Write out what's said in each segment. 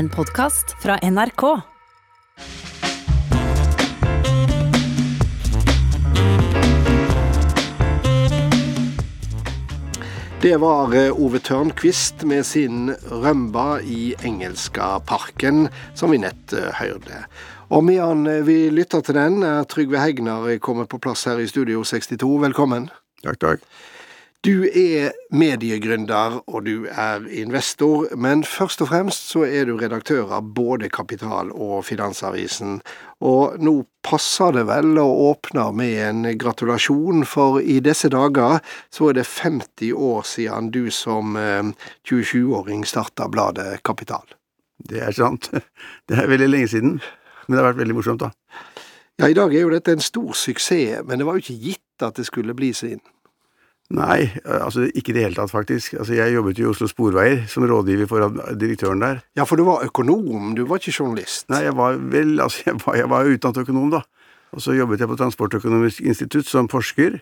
En podkast fra NRK. Det var eh, Ove Tørnquist med sin 'Rømba i Engelska-parken', som vi nett eh, hørte. Og medan eh, vi lytter til den, er Trygve Hegnar kommet på plass her i Studio 62. Velkommen. Takk, takk. Du er mediegründer og du er investor, men først og fremst så er du redaktør av både Kapital og Finansavisen. Og nå passer det vel å åpne med en gratulasjon, for i disse dager så er det 50 år siden du som 27-åring starta bladet Kapital. Det er sant. Det er veldig lenge siden, men det har vært veldig morsomt, da. Ja, i dag er jo dette en stor suksess, men det var jo ikke gitt at det skulle bli sin. Nei, altså ikke i det hele tatt, faktisk. Altså Jeg jobbet i Oslo Sporveier som rådgiver for direktøren der. Ja, for du var økonom, du var ikke journalist? Nei, jeg var vel Altså, jeg var, jeg var utdannet økonom, da. Og så jobbet jeg på Transportøkonomisk institutt som forsker.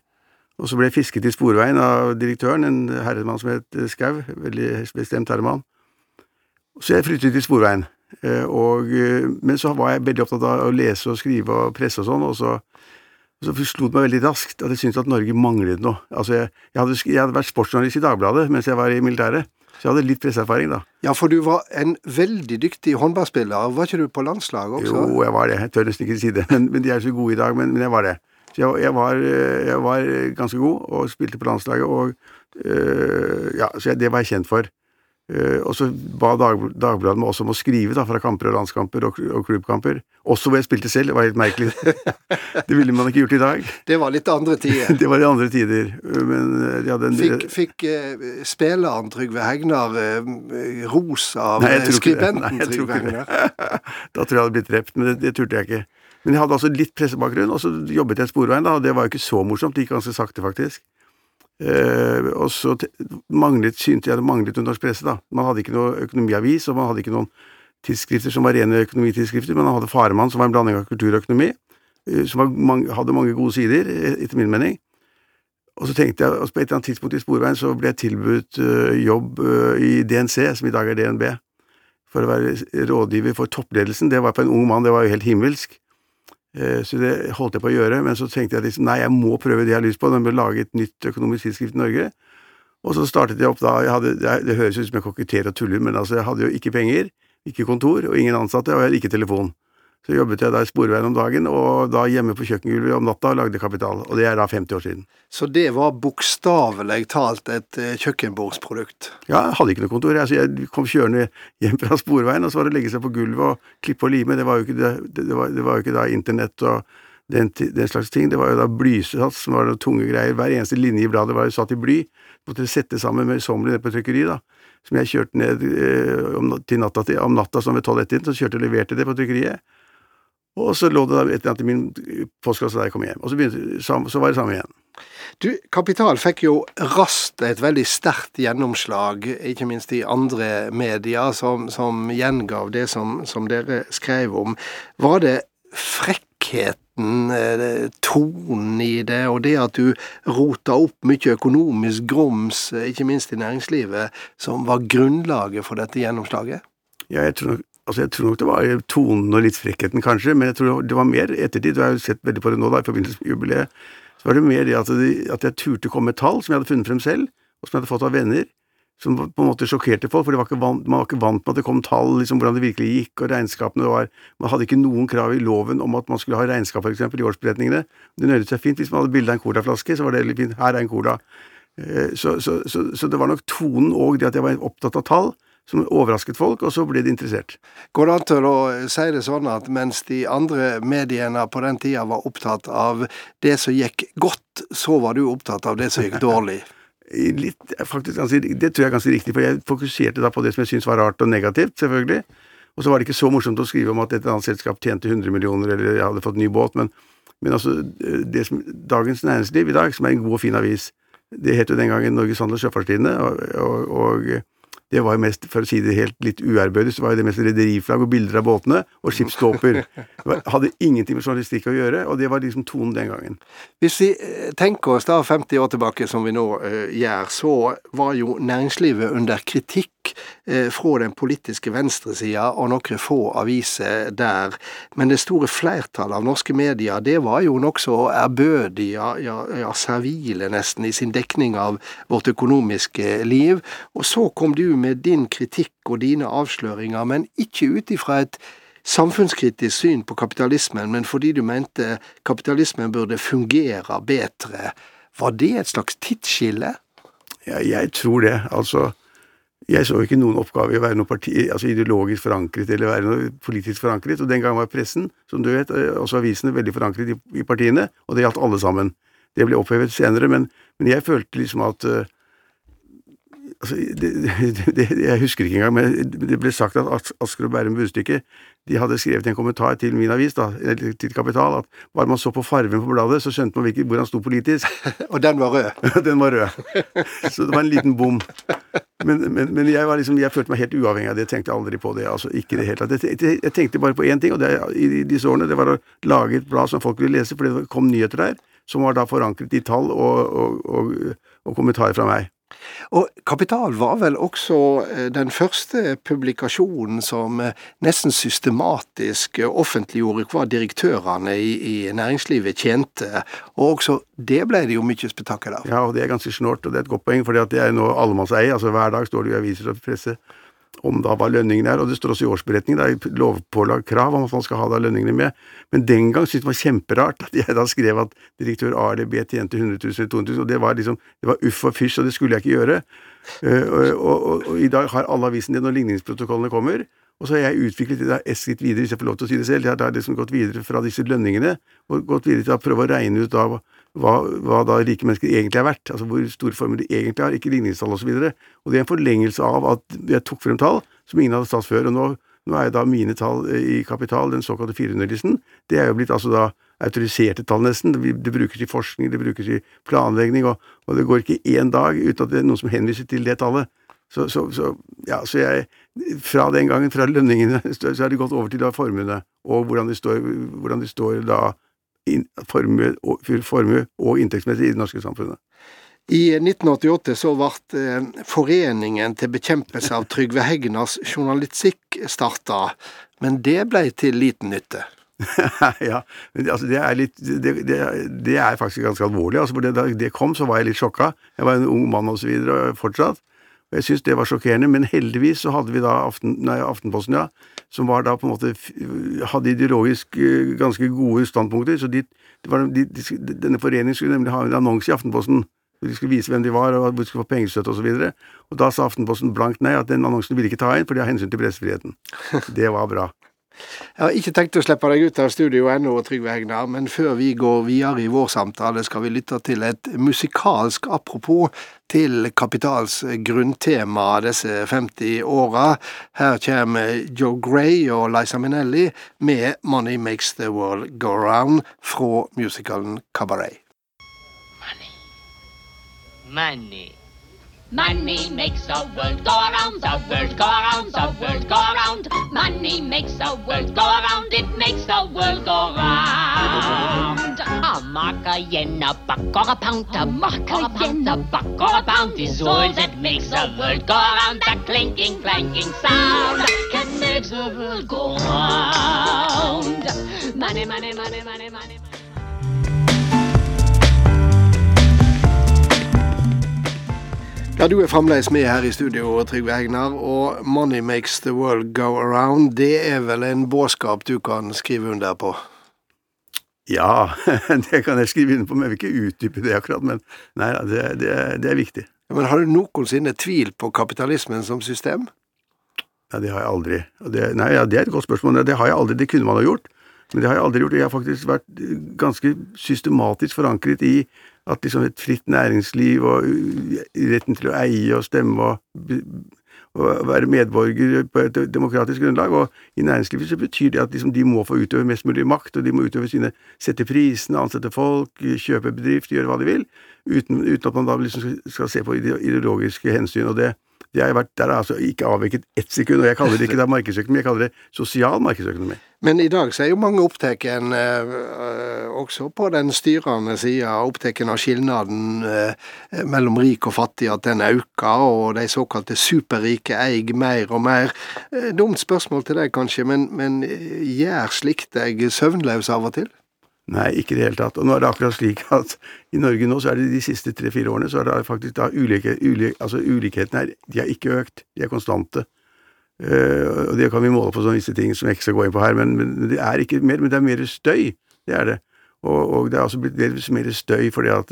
Og så ble jeg fisket i Sporveien av direktøren, en herremann som het Skau. Veldig bestemt herremann. Så jeg flyttet til Sporveien. Og, men så var jeg veldig opptatt av å lese og skrive og presse og sånn, og så så slo det meg veldig raskt at jeg syntes at Norge manglet noe. Altså, jeg, jeg, hadde, jeg hadde, vært sportsjournalist i Dagbladet mens jeg var i militæret, så jeg hadde litt presseerfaring da. Ja, for du var en veldig dyktig håndballspiller, var ikke du på landslaget også? Jo, jeg var det, jeg tør nesten ikke si det, men, men de er så gode i dag, men, men jeg var det. Så jeg, jeg, var, jeg, var, ganske god og spilte på landslaget, og øh, ja, så det var jeg kjent for. Uh, og så ba Dagbladet meg også om å skrive da, fra kamper og landskamper og, og klubbkamper. Også hvor jeg spilte selv. Det var helt merkelig. det ville man ikke gjort i dag. Det var litt andre tider. det var de andre tider. Men de hadde en Fikk, fikk uh, spilleren Trygve Hegnar uh, ros av Nei, skribenten Trygve Hegnar? da tror jeg jeg hadde blitt drept, men det, det, turte jeg ikke. Men jeg hadde altså litt pressebakgrunn, og så jobbet jeg i Sporveien, da, og det var jo ikke så morsomt. Det gikk ganske sakte, faktisk. Uh, og så manglet, syntes jeg det manglet noe norsk presse, da. Man hadde ikke noe økonomiavis, og man hadde ikke noen tidsskrifter som var rene økonomitidsskrifter, men man hadde Faremann, som var en blanding av kultur og økonomi, eh, som mange, hadde mange gode sider, etter min mening. Og så tenkte jeg, og på et eller annet tidspunkt i Sporveien så ble jeg tilbudt uh, jobb i DNC, som i dag er DNB, for å være rådgiver for toppledelsen. Det var for en ung mann, det var jo helt himmelsk. Så det holdt jeg på å gjøre, men så tenkte jeg liksom nei, jeg må prøve det jeg har lyst på, den å lage et nytt økonomisk tidsskrift i Norge. Og så startet jeg opp da, jeg hadde, Det høres ut som jeg koketterer og tuller, men altså, jeg hadde jo ikke penger, ikke kontor og ingen ansatte, og jeg hadde ikke telefon. Så jobbet jeg da i Sporveien om dagen, og da hjemme på kjøkkengulvet om natta og lagde Kapital. Og det er da 50 år siden. Så det var bokstavelig talt et kjøkkenbordsprodukt? Ja, jeg hadde ikke noe kontor. Altså, jeg kom kjørende hjem fra Sporveien, og så var det å legge seg på gulvet og klippe og lime. Det var jo ikke, det, det var, det var jo ikke da internett og den, den, slags ting. Det var jo da blysats som var det tunge greier. Hver eneste linje i bladet var jo satt i bly. Måtte sette sammen møysommelig ned på trykkeriet, da. Som jeg kjørte ned eh, om, natta, om natta som ved tolv-ett så kjørte og leverte det på trykkeriet. Og så lå det der et eller annet i min postkasse da jeg kom hjem. Og så, begynte, så var det samme igjen. Du, Kapital fikk jo raskt et veldig sterkt gjennomslag, ikke minst i andre medier, som, som gjengav det som, som, dere skrev om. Var det frekkheten, tonen i det, og det at du rota opp mye økonomisk grums, ikke minst i næringslivet, som var grunnlaget for dette gjennomslaget? Ja, jeg tror nok Altså, Jeg tror nok det var tonen og litt frekkheten, kanskje, men jeg tror det var mer ettertid, og jeg har jo sett veldig på det nå, da, i forbindelse med jubileet, så var det mer det at, at jeg turte komme med tall som jeg hadde funnet frem selv, og som jeg hadde fått av venner, som på en måte sjokkerte folk, for var vant, man var ikke vant med at det kom tall, liksom hvordan det virkelig gikk, og regnskapene var Man hadde ikke noen krav i loven om at man skulle ha regnskap, for eksempel, i årsberetningene. Det nøyde seg fint hvis man hadde bilde av en colaflaske, så var det veldig fint. Her er en cola. Så, så, så, så det var nok tonen og det at jeg var opptatt av tall, som overrasket folk, og så ble de interessert. Går det an til å si det sånn at mens de andre mediene på den tida var opptatt av det som gikk godt, så var du opptatt av det som gikk dårlig? Litt, faktisk, Det tror jeg er ganske riktig, for jeg fokuserte da på det som jeg syntes var rart og negativt, selvfølgelig. Og så var det ikke så morsomt å skrive om at et annet selskap tjente 100 millioner, eller jeg hadde fått ny båt, men, men altså, det som, Dagens Næringsliv i dag, som er en god og fin avis, det het jo den gangen Norges Handel og Sjøfartstidende, og, og, og det var jo mest, for å si det helt litt uærbødig, så var jo det mest rederiflagg og bilder av båtene og skipsdåper. Det hadde ingenting med journalistikk å gjøre, og det var liksom tonen den gangen. Hvis vi tenker oss da 50 år tilbake, som vi nå uh, gjør, så var jo næringslivet under kritikk eh, fra den politiske venstresida og noen få aviser der. Men det store flertallet av norske medier, det var jo nokså ærbødig, ja, ja, ja, servile nesten, i sin dekning av vårt økonomiske liv. Og så kom du med din kritikk og dine avsløringer, men ikke ut ifra et samfunnskritisk syn på kapitalismen, men fordi du mente kapitalismen burde fungere bedre. Var det et slags tidsskille? Ja, jeg tror det. Altså, jeg så ikke noen oppgave i å være noe parti, altså ideologisk forankret eller være noe politisk forankret. Og den gang var pressen, som du vet, eh, også avisene, veldig forankret i, i partiene, og det gjaldt alle sammen. Det ble opphevet senere, men, men jeg følte liksom at uh, altså, det, det, Jeg husker ikke engang, men det ble sagt at Asker og Bærum Budstikke de hadde skrevet en kommentar til min avis, da, til Kapital, at bare man så på farven på bladet, så skjønte man hvor han sto politisk. og den var rød? den var rød. Så det var en liten bom. Men, men, men jeg, liksom, jeg, følte meg helt uavhengig av det, jeg tenkte aldri på det. altså ikke det helt. jeg, tenkte bare på én ting, og det, i disse årene, det var å lage et blad som folk ville lese, for det kom nyheter der, som var da forankret i tall og, og, og, og kommentarer fra meg. Og Kapital var vel også eh, den første publikasjonen som eh, nesten systematisk offentliggjorde hva direktørene i, i næringslivet tjente, og også det ble det jo mye spetakkel av. Ja, og det er ganske snålt, og det er et godt poeng, for det er nå allemannseie. Altså hver dag står det jo aviser og presse om da hva lønningen er, og det står også i årsberetningen, det er lovpålagt krav om at man skal ha da lønningene med. Men den gang syntes det var kjemperart at jeg da skrev at direktør A eller B tjente 100 000 eller 200 000, og det var liksom, det var uff og fysj, og det skulle jeg ikke gjøre. Uh, og, og, og, og, i dag har alle avisene det når ligningsprotokollene kommer, og så har jeg utviklet det et skritt videre, hvis jeg får lov til å si det selv. Jeg har liksom gått videre fra disse lønningene, og gått videre til å prøve å regne ut av hva, hva, da rike mennesker egentlig er verdt, altså hvor store formuer de egentlig har, ikke ligningstall osv. Og, så og det er en forlengelse av at jeg tok frem tall som ingen hadde tatt før. og nå, nå er da mine tall i kapital, den såkalte 400-listen, det er jo blitt altså da autoriserte tall, nesten. Det, brukes i forskning, det brukes i planlegging, og, og, det går ikke én dag uten at det er noen som henviser til det tallet. Så, så, så, ja, så jeg, fra den gangen, fra lønningene, så har det gått over til da formuene, og hvordan de står, hvordan de står da formue, og inntektsmessig i det norske samfunnet. I 1988 så ble eh, Foreningen til bekjempelse av Trygve Hegnars journalistikk starta, men det ble til liten nytte. ja, men altså det, er litt, det, det, det, er faktisk ganske alvorlig. altså for Da det kom, så var jeg litt sjokka. Jeg var en ung mann og så videre fortsatt. Jeg syntes det var sjokkerende, men heldigvis så hadde vi da Aften, nei, Aftenposten, ja, som var da på en måte hadde ideologisk eh, ganske gode standpunkter. så de, de, de, Denne foreningen skulle nemlig ha en annonse i Aftenposten. hvor De skulle vise hvem de var, og hvor de skulle få pengestøtte osv. Og, så og da sa Aftenposten blankt nei, at den annonsen ville ikke ta inn, for de har hensyn til pressefriheten. Det var bra. Jeg har ikke tenkt å slippe deg ut av studio ennå, Trygve Hegnar, men før vi går videre i vår samtale, skal vi lytte til et musikalsk apropos til Kapitals grunntema disse 50 åra. Her kommer Joe Gray og Liza Minnelli med 'Money Makes the World Go Round' fra musicalen Cabaret. Money. Money. Money makes the world go around, the world go around, the world go around. Money makes the world go around, it makes the world go round. A mark, a yen, a buck, or a pound, a mark, a yen, a buck, or a pound is all that makes the world go around. That clinking, clanking sound can make the world go round. Money, money, money, money, money. Ja, Du er fremdeles med her i studio, Trygve Hegnar. Og 'Money makes the world go around', det er vel en båtskap du kan skrive under på? Ja, det kan jeg skrive under på, men jeg vil ikke utdype det akkurat. Men nei, det, det, det er viktig. Men Har du noensinne tvil på kapitalismen som system? Ja, det har jeg aldri. Det, nei, ja, det er et godt spørsmål. Det har jeg aldri. Det kunne man ha gjort. Men det har jeg aldri gjort. Jeg har faktisk vært ganske systematisk forankret i at liksom et fritt næringsliv og retten til å eie og stemme og, og være medborger på et demokratisk grunnlag. Og i næringslivet så betyr det at liksom de må få utøve mest mulig makt, og de må utøve sine Sette prisene, ansette folk, kjøpe bedrift, gjøre hva de vil, uten, uten at man da liksom skal se på ideologiske hensyn. og det Det har vært, der er altså ikke avveket ett sekund, og jeg kaller det ikke det markedsøkonomi, jeg kaller det sosial markedsøkonomi. Men i dag så er jo mange opptatt eh, også på den styrende sida, opptatt av skilnaden eh, mellom rik og fattig, at den øker, og de såkalte superrike eier mer og mer. Eh, dumt spørsmål til deg kanskje, men, men eh, gjør slikt deg søvnløs av og til? Nei, ikke i det hele tatt. Og nå er det akkurat slik at i Norge nå, så er det de siste tre-fire årene, så er det faktisk da ulike, ulike, altså ulikhetene her, de har ikke økt, de er konstante. Uh, og Det kan vi måle på sånne visse ting som jeg ikke skal gå inn på her, men, men, det er ikke mer, men det er mer støy. Det er det. Og, og det er altså blitt mer støy fordi at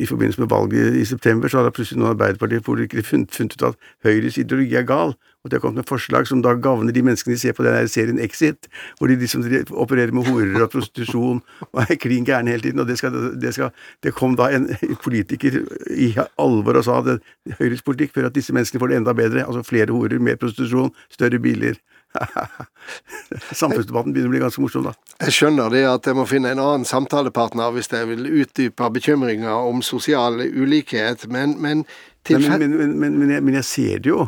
i forbindelse med valget i september så hadde plutselig noen Arbeiderpartipolitikere funnet, funnet ut at Høyres ideologi er gal, og de har kommet med forslag som da gagner de menneskene de ser på den serien Exit, hvor de liksom opererer med horer og prostitusjon og er klin gærne hele tiden. og det, skal, det, skal, det, kom da en politiker i alvor og sa at Høyres politikk fører at disse menneskene får det enda bedre. Altså flere horer, mer prostitusjon, større biler. Samfunnsdebatten begynner å bli ganske morsom, da. Jeg skjønner det at jeg må finne en annen samtalepartner hvis jeg vil utdype bekymringer om sosial ulikhet, men, men Nei, men, men, men, jeg, men, jeg, ser det jo.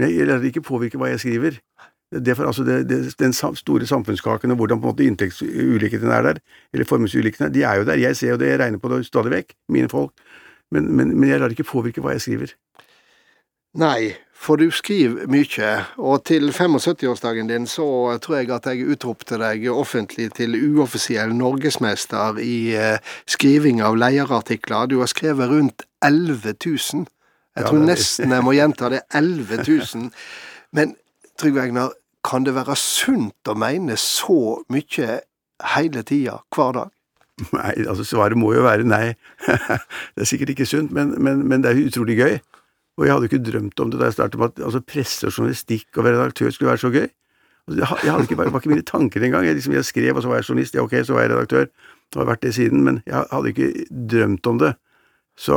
Jeg lar det ikke påvirke hva jeg skriver. Det for, altså det, det, den store samfunnskaken og hvordan på en måte inntektsulikhetene er der, eller formuesulikhetene, de er jo der. Jeg ser jo det, jeg regner på det stadig vekk, mine folk. Men, jeg lar det ikke påvirke hva jeg skriver. Nei, for du skriver mye, og til 75-årsdagen din så tror jeg at jeg utropte deg offentlig til uoffisiell norgesmester i eh, skriving av leierartikler. Du har skrevet rundt 11 000. Jeg tror nesten jeg må gjenta det. 11 000. Men Trygve Egnar, kan det være sunt å mene så mye hele tida, hver dag? Nei, altså svaret må jo være nei. det er sikkert ikke sunt, men, men, men det er utrolig gøy. Og jeg hadde jo ikke drømt om det da jeg startet med at altså, presse og journalistikk og være redaktør skulle være så gøy. Altså, jeg hadde ikke, det var ikke mine tanker engang. Jeg, liksom, jeg skrev, og så var jeg journalist. Ja, ok, så var jeg redaktør. Og har vært det siden. Men jeg hadde ikke drømt om det. Så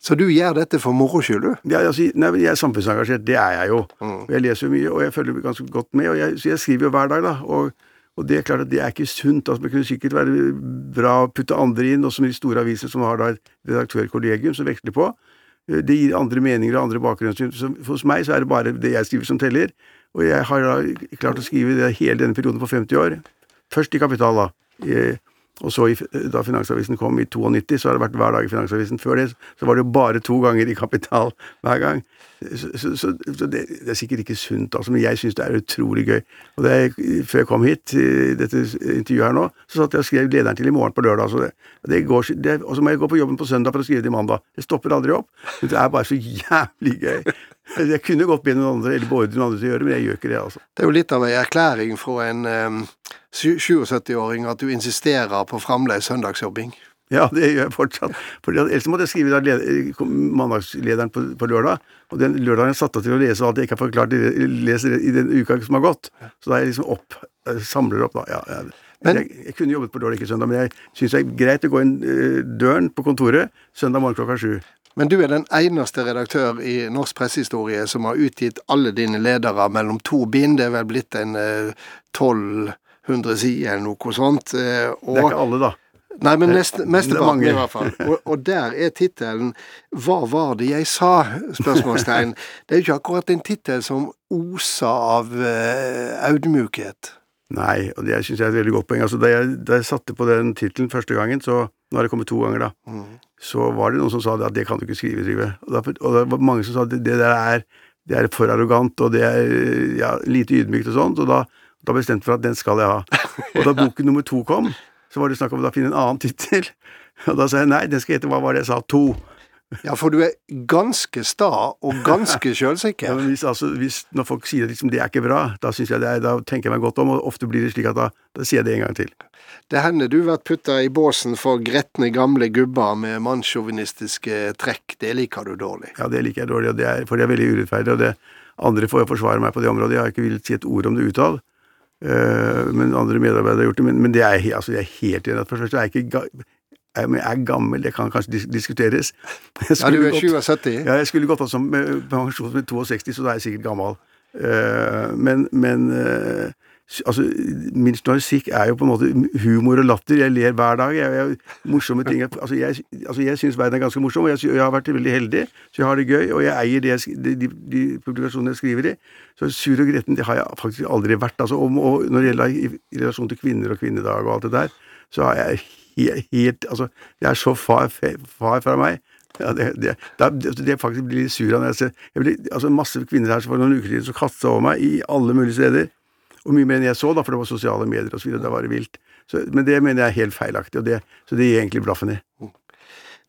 så du gjør dette for moro skyld, du? Ja, altså, nei, jeg er samfunnsengasjert, det er jeg jo. Mm. Jeg leser jo mye, og jeg følger ganske godt med, jeg, så jeg skriver jo hver dag, da. Og, og, det er klart at det er ikke sunt. altså Det kunne sikkert være bra å putte andre inn, også med de store aviser som har da et redaktørkollegium som veksler på. Eh, det gir andre meninger og andre bakgrunnssyn. Hos meg så er det bare det jeg skriver som teller, og jeg har da klart å skrive det hele denne perioden på 50 år. Først i Kapital, da. Og så, da Finansavisen kom i 92, så har det vært hver dag i Finansavisen. Før det så var det jo bare to ganger i Kapital hver gang. Så, så, så, det, det, er sikkert ikke sunt, altså, men jeg syns det er utrolig gøy. Og det Før jeg kom hit i dette intervjuet her nå, så satt jeg og skrev lederen til i morgen på lørdag. Så det, går, og så må jeg gå på jobben på søndag for å skrive det i mandag. Det stopper aldri opp. Men det er bare så jævlig gøy. Jeg kunne godt be noen andre, eller beordre noen andre til å gjøre det, men jeg gjør ikke det, altså. Det er jo litt av en erklæring fra en um, 77-åring at du insisterer på fremdeles søndagsjobbing. Ja, det gjør jeg fortsatt. For ellers måtte jeg skrive da mandagslederen på, på, lørdag, og den lørdagen jeg satt av til å lese alt jeg ikke har forklart lese i den uka som har gått. Så da er jeg liksom opp, samler opp, da. Ja, jeg, men, jeg, jeg, kunne jobbet på lørdag, ikke søndag, men jeg syns det er greit å gå inn uh, døren på kontoret søndag morgen klokka sju. Men du er den eneste redaktør i norsk pressehistorie som har utgitt alle dine ledere mellom to bind. Det er vel blitt en tolv uh, hundre sider eller noe sånt. Og, det er ikke alle, da. Nei, men mesteparten i hvert fall. Og, og der er tittelen 'Hva var det jeg sa?' spørsmålstegn. Det er jo ikke akkurat en tittel som oser av uh, audmjukhet. Nei, og det syns jeg er et veldig godt poeng. Altså, da, jeg, da jeg satte på den tittelen første gangen, så nå har det kommet to ganger, da, mm. så var det noen som sa at det kan du ikke skrive, Trygve. Og, og, det var mange som sa at det, det der er, det er for arrogant, og det er ja, lite ydmykt og sånt. Og da, da bestemte jeg for at den skal jeg ha. Og da boken nummer to kom, så var det snakk om å finne en annen tittel. Og da sa jeg nei, den skal hete Hva var det jeg sa? To. Ja, for du er ganske sta og ganske sjølsikker. Ja, hvis, altså, hvis, når folk sier at liksom, det er ikke bra, da, jeg er, da, tenker jeg meg godt om, og ofte blir det slik at da, da sier jeg det en gang til. Det hender du blir putta i båsen for gretne gamle gubber med mannssjåvinistiske trekk. Det liker du dårlig. Ja, det liker jeg dårlig, det er, for det er veldig urettferdig. og det Andre får jo forsvare meg på det området. Jeg har ikke villet si et ord om det utad. Uh, men andre medarbeidere har gjort det. Men, men det er, altså, jeg er helt enig. For det er ikke jeg er gammel, det kan kanskje diskuteres. Ja, du er 77? Ja, jeg skulle gått av som pensjon med 62, så da er jeg sikkert gammel. Uh, men, men uh, Altså, Min journalistikk er jo på en måte humor og latter. Jeg ler hver dag. Jeg, jeg, morsomme ting. Altså, jeg, altså, jeg syns verden er ganske morsom, og jeg, jeg, har vært veldig heldig, så jeg har det gøy. Og jeg eier det, de, de, de, publikasjonene jeg skriver i. Så sur og gretten det har jeg faktisk aldri vært. Altså, og, og når det gjelder i, i, relasjon til kvinner og kvinnedag og alt det der, så er jeg helt, Altså, det er så far, far fra meg. Ja, det, det, det, det faktisk blir litt sur av når jeg ser jeg blir, altså Masse kvinner her for noen uker siden som kastet over meg i alle mulige steder. Og mye mer enn jeg så, da, for det var sosiale medier osv. Da var det vilt. Så, men det mener jeg er helt feilaktig, og det, så det gir egentlig blaffen i.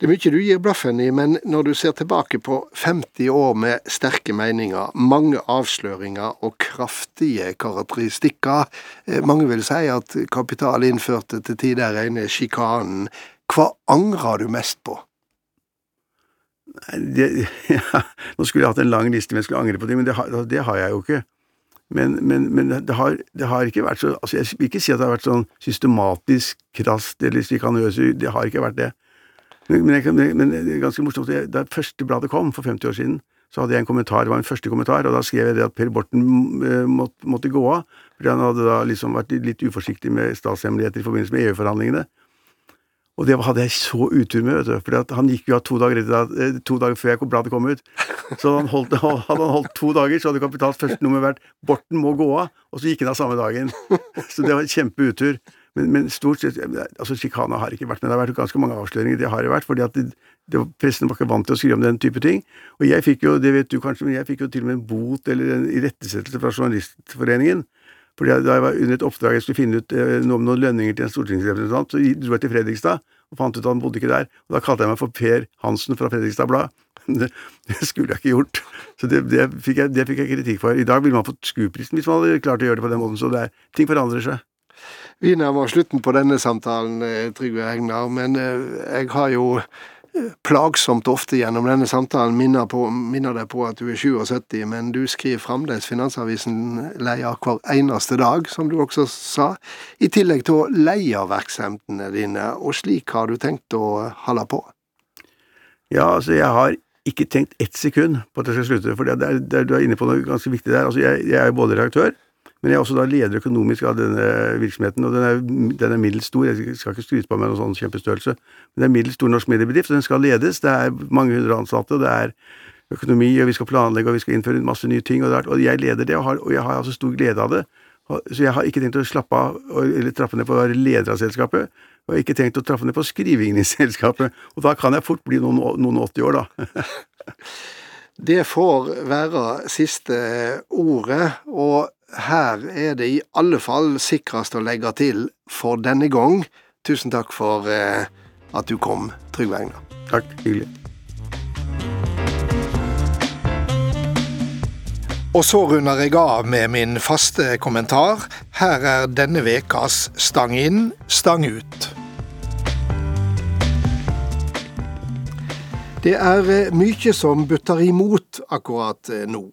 Det er mye du gir blaffen i, men når du ser tilbake på 50 år med sterke meninger, mange avsløringer og kraftige karakteristikker, eh, mange vil si at Kapital innførte til tider rene sjikanen, hva angrer du mest på? Det, ja, nå skulle jeg hatt en lang liste men jeg skulle angre på ting, men det det har jeg jo ikke. Men, men, men det, har, det, har, ikke vært så altså Jeg vil ikke si at det har vært sånn systematisk krast eller slikanøst, det har ikke vært det. Men, men, jeg, men, det er ganske morsomt, da første bladet kom for 50 år siden, så hadde jeg en kommentar, det var en første kommentar, og da skrev jeg det at Per Borten eh, måtte, måtte gå av, fordi han hadde da liksom vært litt uforsiktig med statshemmeligheter i forbindelse med EU-forhandlingene. Og det hadde jeg så utur med, for han gikk jo av to dager, eh, to dager før bladet kom ut. Så han holdt, hadde han holdt to dager, så hadde Kapitals første nummer vært 'Borten må gå av', og så gikk han av samme dagen. Så det var en kjempeutur. Men, men stort sett altså Sjikana har ikke vært, men det har vært ganske mange avsløringer. Det har det vært, fordi at det, det, pressen var ikke vant til å skrive om den type ting. Og jeg fikk jo, det vet du kanskje, men jeg fikk jo til og med en bot eller en irettesettelse fra Journalistforeningen fordi Da jeg var under et oppdrag jeg skulle finne ut eh, noe om noen lønninger til en stortingsrepresentant, så dro jeg til Fredrikstad og fant ut at han bodde ikke der. Og Da kalte jeg meg for Per Hansen fra Fredrikstad Blad. Det, det, skulle jeg ikke gjort. Så det, det, fikk jeg, det, fikk jeg, kritikk for. I dag ville man fått skuprisen hvis man hadde klart å gjøre det på den måten. Så det er, ting forandrer seg. Vi nærmer slutten på denne samtalen, eh, Trygve Hegnar, men eh, jeg har jo plagsomt ofte gjennom denne samtalen minner, på, minner deg på at du er 77, men du skriver fremdeles Finansavisen leier hver eneste dag, som du også sa, i tillegg til å leie virksomhetene dine, og slik har du tenkt å holde på? Ja, altså jeg har ikke tenkt ett sekund på at jeg skal slutte, for det, det, er, du er inne på noe ganske viktig der. Altså jeg, jeg er jo både redaktør, men jeg er også da leder økonomisk av denne virksomheten, og den er, den er middels stor. Jeg skal ikke skryte på meg noen sånn kjempestørrelse, men det er middels stor norsk mediebedrift, og den skal ledes. Det er mange hundre ansatte, og det er økonomi, og vi skal planlegge, og vi skal innføre masse nye ting, og, og jeg leder det, og, har, og jeg har altså stor glede av det. Så jeg har ikke tenkt å slappe av eller trappe ned på å være leder av selskapet, og ikke tenkt å trappe ned på skrivingen i selskapet. Og da kan jeg fort bli noen, noen 80 år, da. det får være siste ordet, og her er det i alle fall sikrest å legge til for denne gang. Tusen takk for eh, at du kom, Trygve Egnar. Takk. Hyggelig. Og så runder jeg av med min faste kommentar. Her er denne vekas Stang inn, stang ut. Det er eh, mye som butter imot akkurat eh, nå.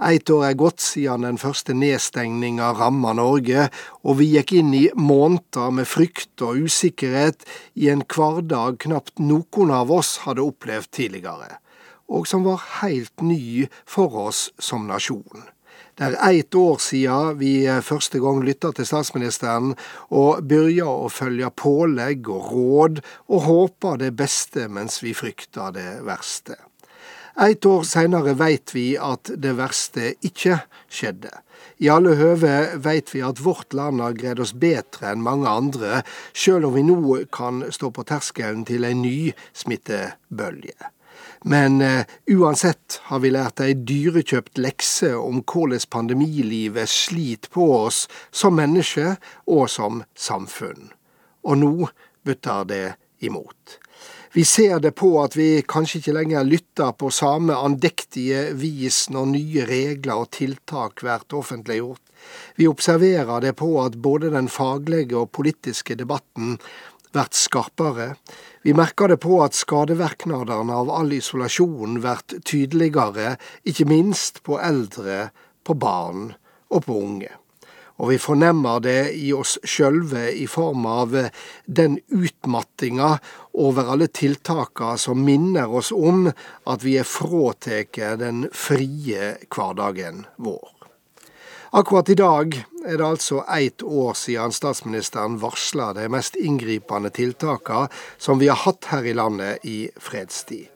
Eit år er gått siden den første nedstengninga ramma Norge, og vi gikk inn i måneder med frykt og usikkerhet i en hverdag knapt noen av oss hadde opplevd tidligere, og som var heilt ny for oss som nasjon. Det er ett år siden vi første gang lytta til statsministeren og begynte å følge pålegg og råd og håpa det beste mens vi frykta det verste. Ett år seinere veit vi at det verste ikke skjedde. I alle høve veit vi at vårt land har greid oss bedre enn mange andre, sjøl om vi nå kan stå på terskelen til en ny smittebølge. Men uh, uansett har vi lært ei dyrekjøpt lekse om hvordan pandemilivet sliter på oss som mennesker og som samfunn. Og nå butter det imot. Vi ser det på at vi kanskje ikke lenger lytter på samme andektige vis når nye regler og tiltak blir offentliggjort. Vi observerer det på at både den faglige og politiske debatten blir skarpere. Vi merker det på at skadevirknadene av all isolasjon blir tydeligere, ikke minst på eldre, på barn og på unge og vi fornemmer det i oss sjølve i form av den utmattinga over alle tiltaka som minner oss om at vi er fråteke den frie hverdagen vår. Akkurat i dag er det altså ett år siden statsministeren varsla de mest inngripende tiltakene som vi har hatt her i landet i fredstid.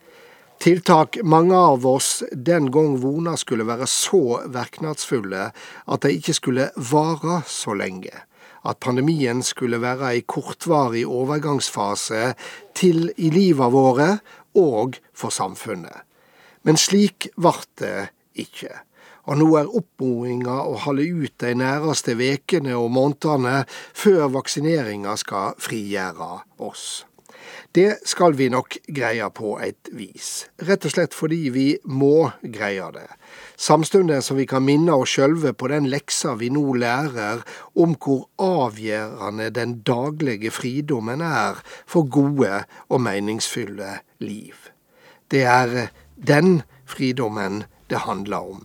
Tiltak mange av oss den gang vona skulle være så virkningsfulle at de ikke skulle vare så lenge. At pandemien skulle være ei kortvarig overgangsfase til i livet våre og for samfunnet. Men slik vart det ikke. Og nå er oppmodinga å holde ut de næreste vekene og månedene før vaksineringa skal frigjøre oss. Det skal vi nok greie på et vis, rett og slett fordi vi må greie det. Samtidig som vi kan minne oss sjølve på den leksa vi nå lærer om hvor avgjørende den daglige fridommen er for gode og meningsfulle liv. Det er den fridommen det handler om.